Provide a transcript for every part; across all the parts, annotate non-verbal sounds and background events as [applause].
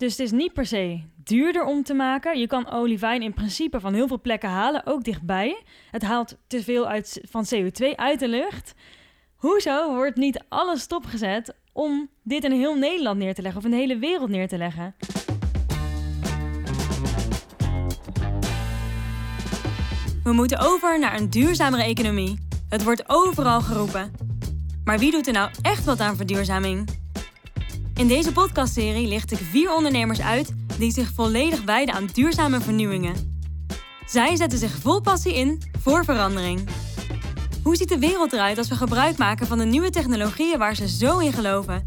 Dus het is niet per se duurder om te maken. Je kan olivijn in principe van heel veel plekken halen, ook dichtbij. Het haalt te veel uit, van CO2 uit de lucht. Hoezo wordt niet alles stopgezet om dit in heel Nederland neer te leggen of in de hele wereld neer te leggen? We moeten over naar een duurzamere economie. Het wordt overal geroepen. Maar wie doet er nou echt wat aan verduurzaming? In deze podcastserie licht ik vier ondernemers uit die zich volledig wijden aan duurzame vernieuwingen. Zij zetten zich vol passie in voor verandering. Hoe ziet de wereld eruit als we gebruik maken van de nieuwe technologieën waar ze zo in geloven?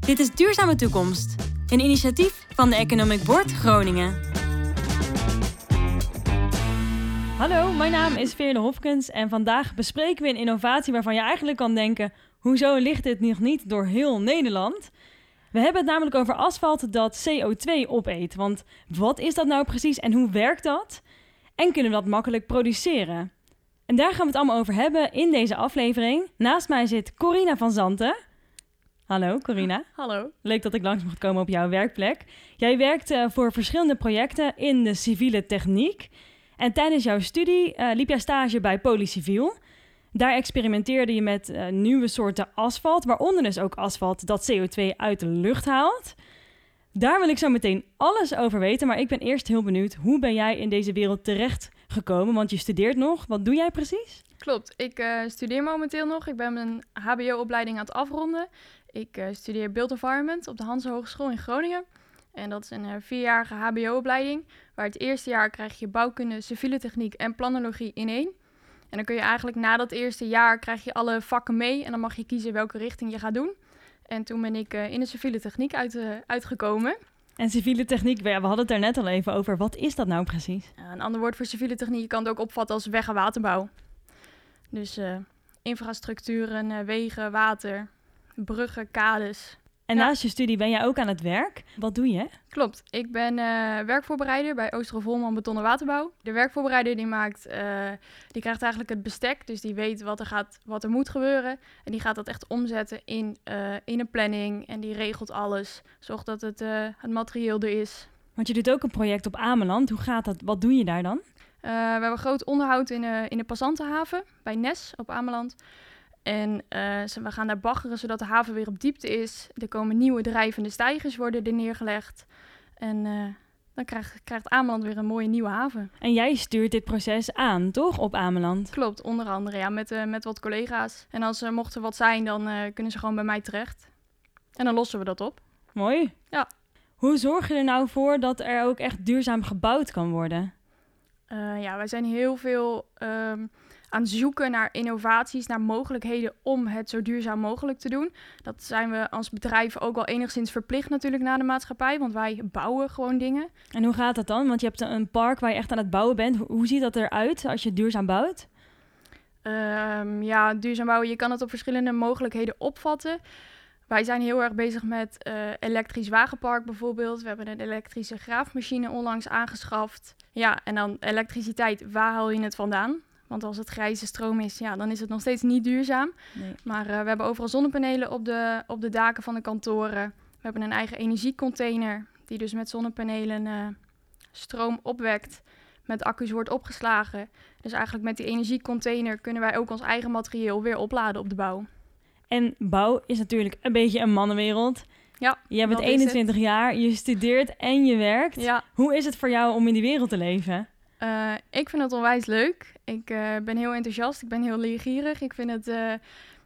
Dit is Duurzame Toekomst, een initiatief van de Economic Board Groningen. Hallo, mijn naam is Veerle Hofkens en vandaag bespreken we een innovatie waarvan je eigenlijk kan denken: hoezo ligt dit nog niet door heel Nederland? We hebben het namelijk over asfalt dat CO2 opeet. Want wat is dat nou precies en hoe werkt dat? En kunnen we dat makkelijk produceren? En daar gaan we het allemaal over hebben in deze aflevering. Naast mij zit Corina van Zanten. Hallo Corina. Hallo. Leuk dat ik langs mocht komen op jouw werkplek. Jij werkt uh, voor verschillende projecten in de civiele techniek. En tijdens jouw studie uh, liep jij stage bij Polyciviel. Daar experimenteerde je met uh, nieuwe soorten asfalt, waaronder dus ook asfalt dat CO2 uit de lucht haalt. Daar wil ik zo meteen alles over weten, maar ik ben eerst heel benieuwd, hoe ben jij in deze wereld terecht gekomen? Want je studeert nog. Wat doe jij precies? Klopt, ik uh, studeer momenteel nog. Ik ben mijn HBO-opleiding aan het afronden. Ik uh, studeer Build Environment op de Hanse Hogeschool in Groningen. En dat is een vierjarige HBO-opleiding, waar het eerste jaar krijg je bouwkunde, civiele techniek en planologie in één. En dan kun je eigenlijk na dat eerste jaar krijg je alle vakken mee en dan mag je kiezen welke richting je gaat doen. En toen ben ik uh, in de civiele techniek uit, uh, uitgekomen. En civiele techniek, we hadden het daar net al even over. Wat is dat nou precies? Een ander woord voor civiele techniek, je kan het ook opvatten als weg- en waterbouw. Dus eh, infrastructuren, wegen, water, bruggen, kades. En ja. naast je studie ben jij ook aan het werk. Wat doe je? Klopt. Ik ben uh, werkvoorbereider bij Oosterhof Holman Beton en Waterbouw. De werkvoorbereider die maakt, uh, die krijgt eigenlijk het bestek. Dus die weet wat er, gaat, wat er moet gebeuren. En die gaat dat echt omzetten in, uh, in een planning. En die regelt alles. Zorgt dat het, het materieel er is. Want je doet ook een project op Ameland. Hoe gaat dat? Wat doe je daar dan? we hebben groot onderhoud in, in de Passantenhaven bij Nes op Ameland. En uh, we gaan daar baggeren zodat de haven weer op diepte is. Er komen nieuwe drijvende stijgers worden er neergelegd. En uh, dan krijgt, krijgt Ameland weer een mooie nieuwe haven. En jij stuurt dit proces aan, toch, op Ameland? Klopt, onder andere, ja, met, uh, met wat collega's. En als er mocht er wat zijn, dan kunnen ze gewoon bij mij terecht. En dan lossen we dat op. Mooi. Ja. Hoe zorg je er nou voor dat er ook echt duurzaam gebouwd kan worden? ja, wij zijn heel veel... Um, aan zoeken naar innovaties, naar mogelijkheden om het zo duurzaam mogelijk te doen. Dat zijn we als bedrijf ook wel enigszins verplicht natuurlijk naar de maatschappij, want wij bouwen gewoon dingen. En hoe gaat dat dan? Want je hebt een park waar je echt aan het bouwen bent. Hoe ziet dat eruit als je duurzaam bouwt? Um, ja, duurzaam bouwen, je kan het op verschillende mogelijkheden opvatten. Wij zijn heel erg bezig met uh, elektrisch wagenpark bijvoorbeeld. We hebben een elektrische graafmachine onlangs aangeschaft. Ja, en dan elektriciteit, waar haal je het vandaan? Want als het grijze stroom is, ja, dan is het nog steeds niet duurzaam. Nee. Maar uh, we hebben overal zonnepanelen op de, op de daken van de kantoren. We hebben een eigen energiecontainer die dus met zonnepanelen uh, stroom opwekt. Met accu's wordt opgeslagen. Dus eigenlijk met die energiecontainer kunnen wij ook ons eigen materieel weer opladen op de bouw. En bouw is natuurlijk een beetje een mannenwereld. Ja, je bent 21 jaar, je studeert en je werkt. Ja. Hoe is het voor jou om in die wereld te leven? Uh, ik vind het onwijs leuk. Ik uh, ben heel enthousiast. Ik ben heel leergierig. Ik vind het, uh,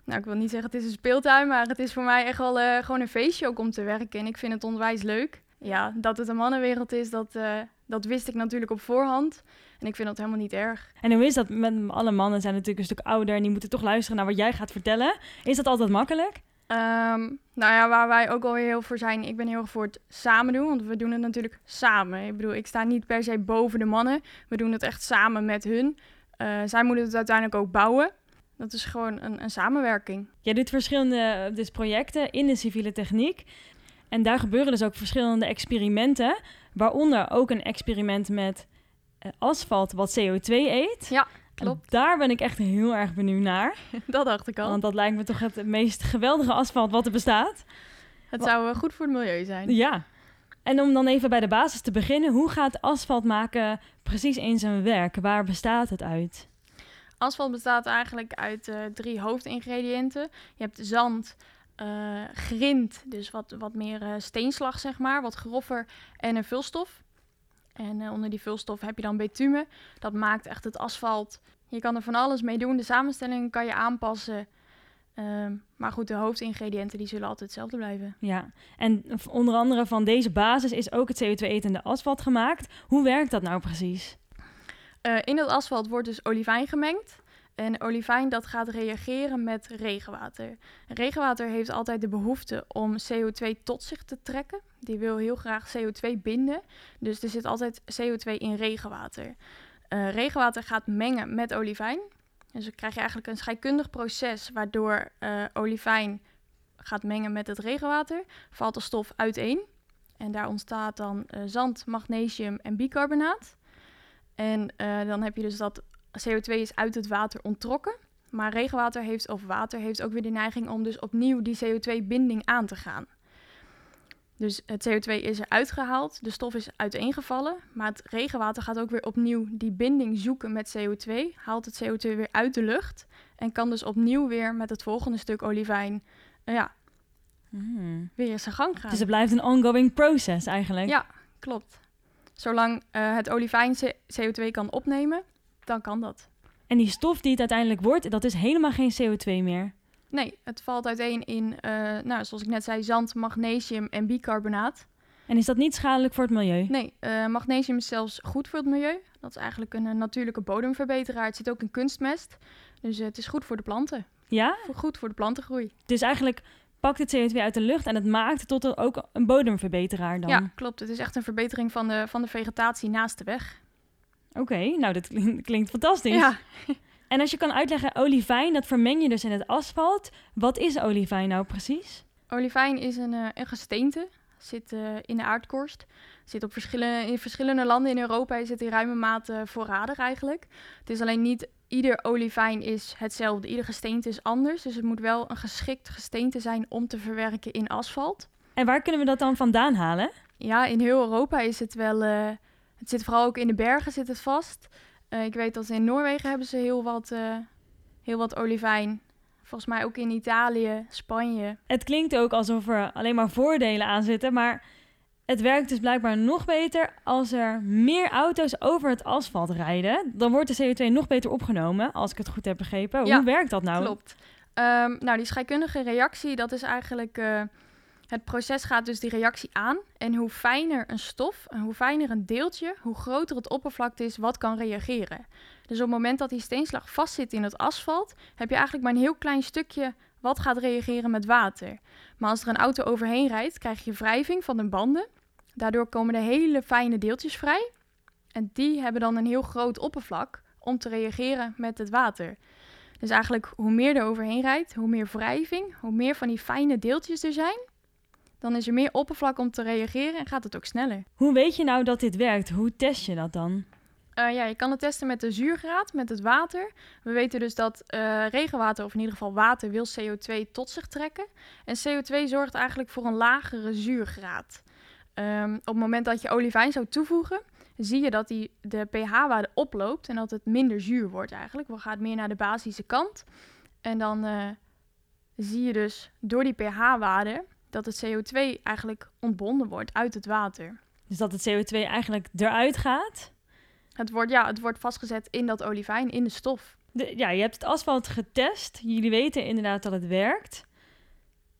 nou ik wil niet zeggen het is een speeltuin, maar het is voor mij echt wel gewoon een feestje ook om te werken. En ik vind het onwijs leuk. Ja, dat het een mannenwereld is, dat, dat wist ik natuurlijk op voorhand. En ik vind dat helemaal niet erg. En hoe is dat? Met alle mannen zijn natuurlijk een stuk ouder en die moeten toch luisteren naar wat jij gaat vertellen. Is dat altijd makkelijk? Um, nou ja, waar wij ook alweer heel voor zijn, ik ben heel erg voor het samen doen, want we doen het natuurlijk samen. Ik bedoel, ik sta niet per se boven de mannen, we doen het echt samen met hun. Uh, zij moeten het uiteindelijk ook bouwen. Dat is gewoon een, een samenwerking. Jij doet verschillende dus projecten in de civiele techniek. En daar gebeuren dus ook verschillende experimenten, waaronder ook een experiment met uh, asfalt wat CO2 eet. Ja. Klopt. En daar ben ik echt heel erg benieuwd naar. [laughs] dat dacht ik al. Want dat lijkt me toch het meest geweldige asfalt wat er bestaat. Het zou uh, goed voor het milieu zijn. Ja. En om dan even bij de basis te beginnen, hoe gaat asfalt maken precies in zijn werk? Waar bestaat het uit? Asfalt bestaat eigenlijk uit uh, drie hoofdingrediënten. Je hebt zand, uh, grind, dus wat, wat meer uh, steenslag zeg maar, wat groffer en een vulstof. En onder die vulstof heb je dan bitumen. Dat maakt echt het asfalt. Je kan er van alles mee doen. De samenstelling kan je aanpassen. Um, maar goed, de hoofdingrediënten die zullen altijd hetzelfde blijven. Ja, en onder andere van deze basis is ook het CO2-etende asfalt gemaakt. Hoe werkt dat nou precies? Uh, in het asfalt wordt dus olivijn gemengd. En olivijn dat gaat reageren met regenwater. Regenwater heeft altijd de behoefte om CO2 tot zich te trekken. Die wil heel graag CO2 binden. Dus er zit altijd CO2 in regenwater. Uh, regenwater gaat mengen met olivijn. Dus dan krijg je eigenlijk een scheikundig proces waardoor uh, olivijn gaat mengen met het regenwater. Valt de stof uiteen. En daar ontstaat dan uh, zand, magnesium en bicarbonaat. En dan heb je dus dat CO2 is uit het water onttrokken. Maar regenwater heeft, of water heeft ook weer de neiging om dus opnieuw die CO2-binding aan te gaan. Dus het CO2 is eruit gehaald, de stof is uiteengevallen, maar het regenwater gaat ook weer opnieuw die binding zoeken met CO2, haalt het CO2 weer uit de lucht en kan dus opnieuw weer met het volgende stuk olivijn uh, ja, mm. weer zijn gang gaan. Dus het blijft een ongoing process eigenlijk? Ja, klopt. Zolang uh, het olivijn CO2 kan opnemen, dan kan dat. En die stof die het uiteindelijk wordt, dat is helemaal geen CO2 meer? Nee, het valt uiteen in, uh, nou, zoals ik net zei, zand, magnesium en bicarbonaat. En is dat niet schadelijk voor het milieu? Nee, uh, magnesium is zelfs goed voor het milieu. Dat is eigenlijk een, een natuurlijke bodemverbeteraar. Het zit ook in kunstmest. Dus uh, het is goed voor de planten. Ja? Goed voor de plantengroei. Dus eigenlijk pakt het CO2 uit de lucht en het maakt het tot ook een bodemverbeteraar dan? Ja, klopt. Het is echt een verbetering van de, van de vegetatie naast de weg. Oké, okay, nou dat klinkt [laughs] fantastisch. Ja. [laughs] En als je kan uitleggen, olivijn, dat vermeng je dus in het asfalt. Wat is olivijn nou precies? Olivijn is een, uh, een gesteente, zit uh, in de aardkorst. Zit op verschillende, in verschillende landen in Europa is het in ruime mate voorradig eigenlijk. Het is alleen niet ieder olivijn is hetzelfde. Ieder gesteente is anders. Dus het moet wel een geschikt gesteente zijn om te verwerken in asfalt. En waar kunnen we dat dan vandaan halen? Ja, in heel Europa is het wel... Uh, het zit vooral ook in de bergen zit het vast. Uh, ik weet dat in Noorwegen hebben ze heel wat, uh, heel wat olivijn. Volgens mij ook in Italië, Spanje. Het klinkt ook alsof er alleen maar voordelen aan zitten, maar het werkt dus blijkbaar nog beter als er meer auto's over het asfalt rijden. Dan wordt de CO2 nog beter opgenomen, als ik het goed heb begrepen. Ja, Hoe werkt dat nou? Klopt. Um, nou, die scheikundige reactie, dat is eigenlijk... Uh, het proces gaat dus die reactie aan. En hoe fijner een stof en hoe fijner een deeltje, hoe groter het oppervlakte is wat kan reageren. Dus op het moment dat die steenslag vastzit in het asfalt, heb je eigenlijk maar een heel klein stukje wat gaat reageren met water. Maar als er een auto overheen rijdt, krijg je wrijving van de banden. Daardoor komen de hele fijne deeltjes vrij. En die hebben dan een heel groot oppervlak om te reageren met het water. Dus eigenlijk hoe meer er overheen rijdt, hoe meer wrijving, hoe meer van die fijne deeltjes er zijn, dan is er meer oppervlak om te reageren en gaat het ook sneller. Hoe weet je nou dat dit werkt? Hoe test je dat dan? Uh, ja, je kan het testen met de zuurgraad, met het water. We weten dus dat uh, regenwater, of in ieder geval water, wil CO2 tot zich trekken. En CO2 zorgt eigenlijk voor een lagere zuurgraad. Um, op het moment dat je olivijn zou toevoegen, zie je dat die, de pH-waarde oploopt en dat het minder zuur wordt eigenlijk. We gaan meer naar de basische kant. En dan uh, zie je dus door die pH-waarde dat het CO2 eigenlijk ontbonden wordt uit het water. Dus dat het CO2 eigenlijk eruit gaat? Het wordt, ja, het wordt vastgezet in dat olivijn, in de stof. De, ja, je hebt het asfalt getest. Jullie weten inderdaad dat het werkt.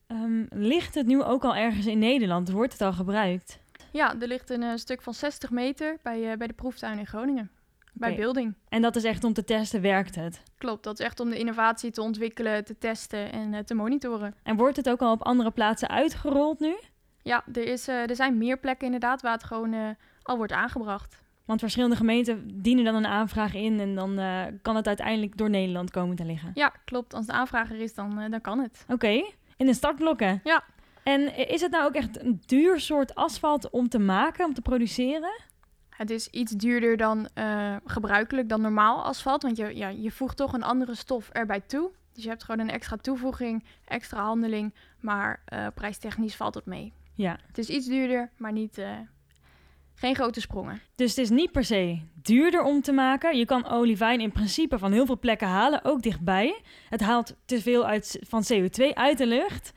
Um, ligt het nu ook al ergens in Nederland? Wordt het al gebruikt? Ja, er ligt een uh, stuk van 60 meter bij, uh, bij de proeftuin in Groningen. Bij okay. Building. En dat is echt om te testen, werkt het? Klopt, dat is echt om de innovatie te ontwikkelen, te testen en uh, te monitoren. En wordt het ook al op andere plaatsen uitgerold nu? Ja, er, is, uh, er zijn meer plekken inderdaad waar het gewoon uh, al wordt aangebracht. Want verschillende gemeenten dienen dan een aanvraag in en dan kan het uiteindelijk door Nederland komen te liggen. Ja, klopt. Als de aanvrager is, dan, dan kan het. Oké, okay. in de startblokken? Ja. En is het nou ook echt een duur soort asfalt om te maken, om te produceren? Het is iets duurder dan uh, gebruikelijk, dan normaal asfalt. Want je, ja, je voegt toch een andere stof erbij toe. Dus je hebt gewoon een extra toevoeging, extra handeling. Maar uh, prijstechnisch valt het mee. Ja. Het is iets duurder, maar niet, uh, geen grote sprongen. Dus het is niet per se duurder om te maken. Je kan olivijn in principe van heel veel plekken halen, ook dichtbij. Het haalt te veel uit, van CO2 uit de lucht.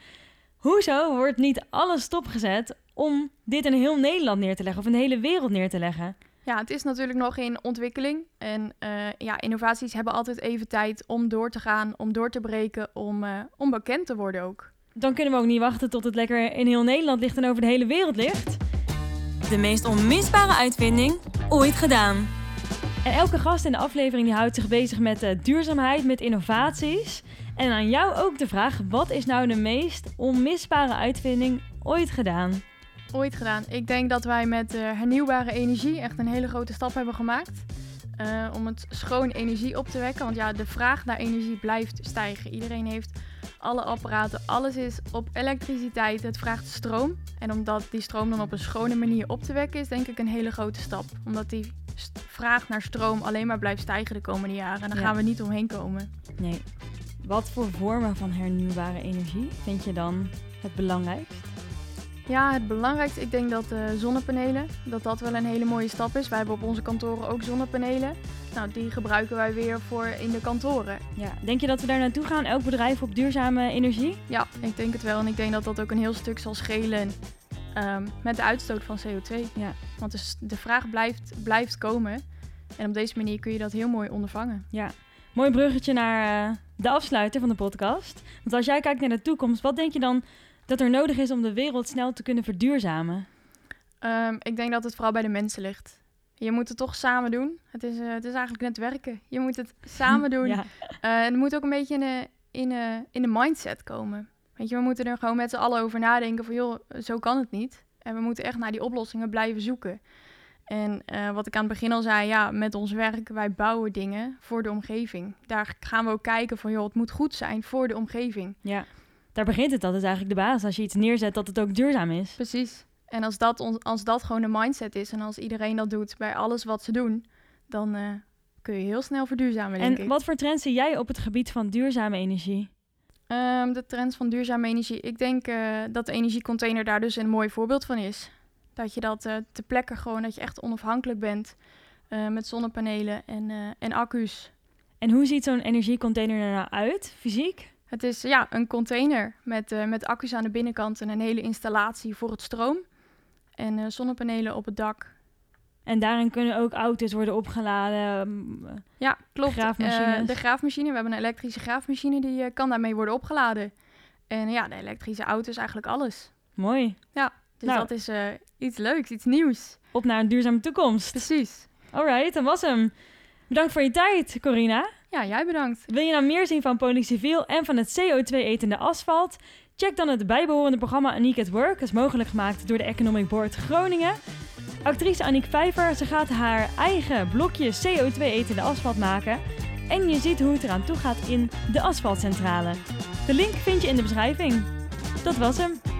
Hoezo wordt niet alles stopgezet om dit in heel Nederland neer te leggen of in de hele wereld neer te leggen? Ja, het is natuurlijk nog in ontwikkeling. En uh, ja, innovaties hebben altijd even tijd om door te gaan, om door te breken, om, uh, om bekend te worden ook. Dan kunnen we ook niet wachten tot het lekker in heel Nederland ligt en over de hele wereld ligt. De meest onmisbare uitvinding ooit gedaan. En elke gast in de aflevering die houdt zich bezig met uh, duurzaamheid, met innovaties. En aan jou ook de vraag: wat is nou de meest onmisbare uitvinding ooit gedaan? Ooit gedaan. Ik denk dat wij met uh, hernieuwbare energie echt een hele grote stap hebben gemaakt. Uh, om het schoon energie op te wekken. Want ja, de vraag naar energie blijft stijgen. Iedereen heeft alle apparaten, alles is op elektriciteit. Het vraagt stroom. En omdat die stroom dan op een schone manier op te wekken is, denk ik een hele grote stap. Omdat die vraag naar stroom alleen maar blijft stijgen de komende jaren. En daar ja. gaan we niet omheen komen. Nee. Wat voor vormen van hernieuwbare energie vind je dan het belangrijkst? Ja, het belangrijkste, ik denk dat uh, zonnepanelen, dat dat wel een hele mooie stap is. Wij hebben op onze kantoren ook zonnepanelen. Nou, die gebruiken wij weer voor in de kantoren. Ja, denk je dat we daar naartoe gaan, elk bedrijf op duurzame energie? Ja, ik denk het wel. En ik denk dat dat ook een heel stuk zal schelen um, met de uitstoot van CO2. Ja. Want dus de vraag blijft, blijft komen. En op deze manier kun je dat heel mooi ondervangen. Ja, mooi bruggetje naar uh, de afsluiter van de podcast. Want als jij kijkt naar de toekomst, wat denk je dan dat er nodig is om de wereld snel te kunnen verduurzamen? Um, ik denk dat het vooral bij de mensen ligt. Je moet het toch samen doen. Het is, uh, het is eigenlijk net werken. Je moet het [laughs] samen doen. ja. uh, en het moet ook een beetje in de, in, de, in de mindset komen. Weet je, we moeten er gewoon met z'n allen over nadenken van... joh, zo kan het niet. En we moeten echt naar die oplossingen blijven zoeken. En uh, wat ik aan het begin al zei, ja, met ons werk, wij bouwen dingen voor de omgeving. Daar gaan we ook kijken van, joh, het moet goed zijn voor de omgeving. Ja, daar begint het. Dat is eigenlijk de basis. Als je iets neerzet, dat het ook duurzaam is. Precies. En als dat, als dat gewoon de mindset is en als iedereen dat doet bij alles wat ze doen, dan uh, kun je heel snel verduurzamen, denk en ik. wat voor trends zie jij op het gebied van duurzame energie? Um, de trends van duurzame energie. Ik denk uh, dat de energiecontainer daar dus een mooi voorbeeld van is. Dat je dat uh, te plekke gewoon, dat je echt onafhankelijk bent met zonnepanelen en, en accu's. En hoe ziet zo'n energiecontainer er nou uit, fysiek? Het is ja, een container met, met accu's aan de binnenkant en een hele installatie voor het stroom. En zonnepanelen op het dak. En daarin kunnen ook auto's worden opgeladen. Ja, klopt. Graafmachines. Uh, de graafmachine, we hebben een elektrische graafmachine, die kan daarmee worden opgeladen. En ja, de elektrische auto is eigenlijk alles. Mooi. Ja, dus Nou. dat is iets leuks, iets nieuws. Op naar een duurzame toekomst. Precies. Alright, dat was hem. Bedankt voor je tijd, Corina. Ja, jij bedankt. Wil je nou meer zien van Polyciviel en van het CO2-etende asfalt? Check dan het bijbehorende programma Unique at Work. Dat is mogelijk gemaakt door de Economic Board Groningen. Actrice Aniek Vijver, ze gaat haar eigen blokje CO2-etende asfalt maken. En je ziet hoe het eraan toe gaat in de asfaltcentrale. De link vind je in de beschrijving. Dat was hem.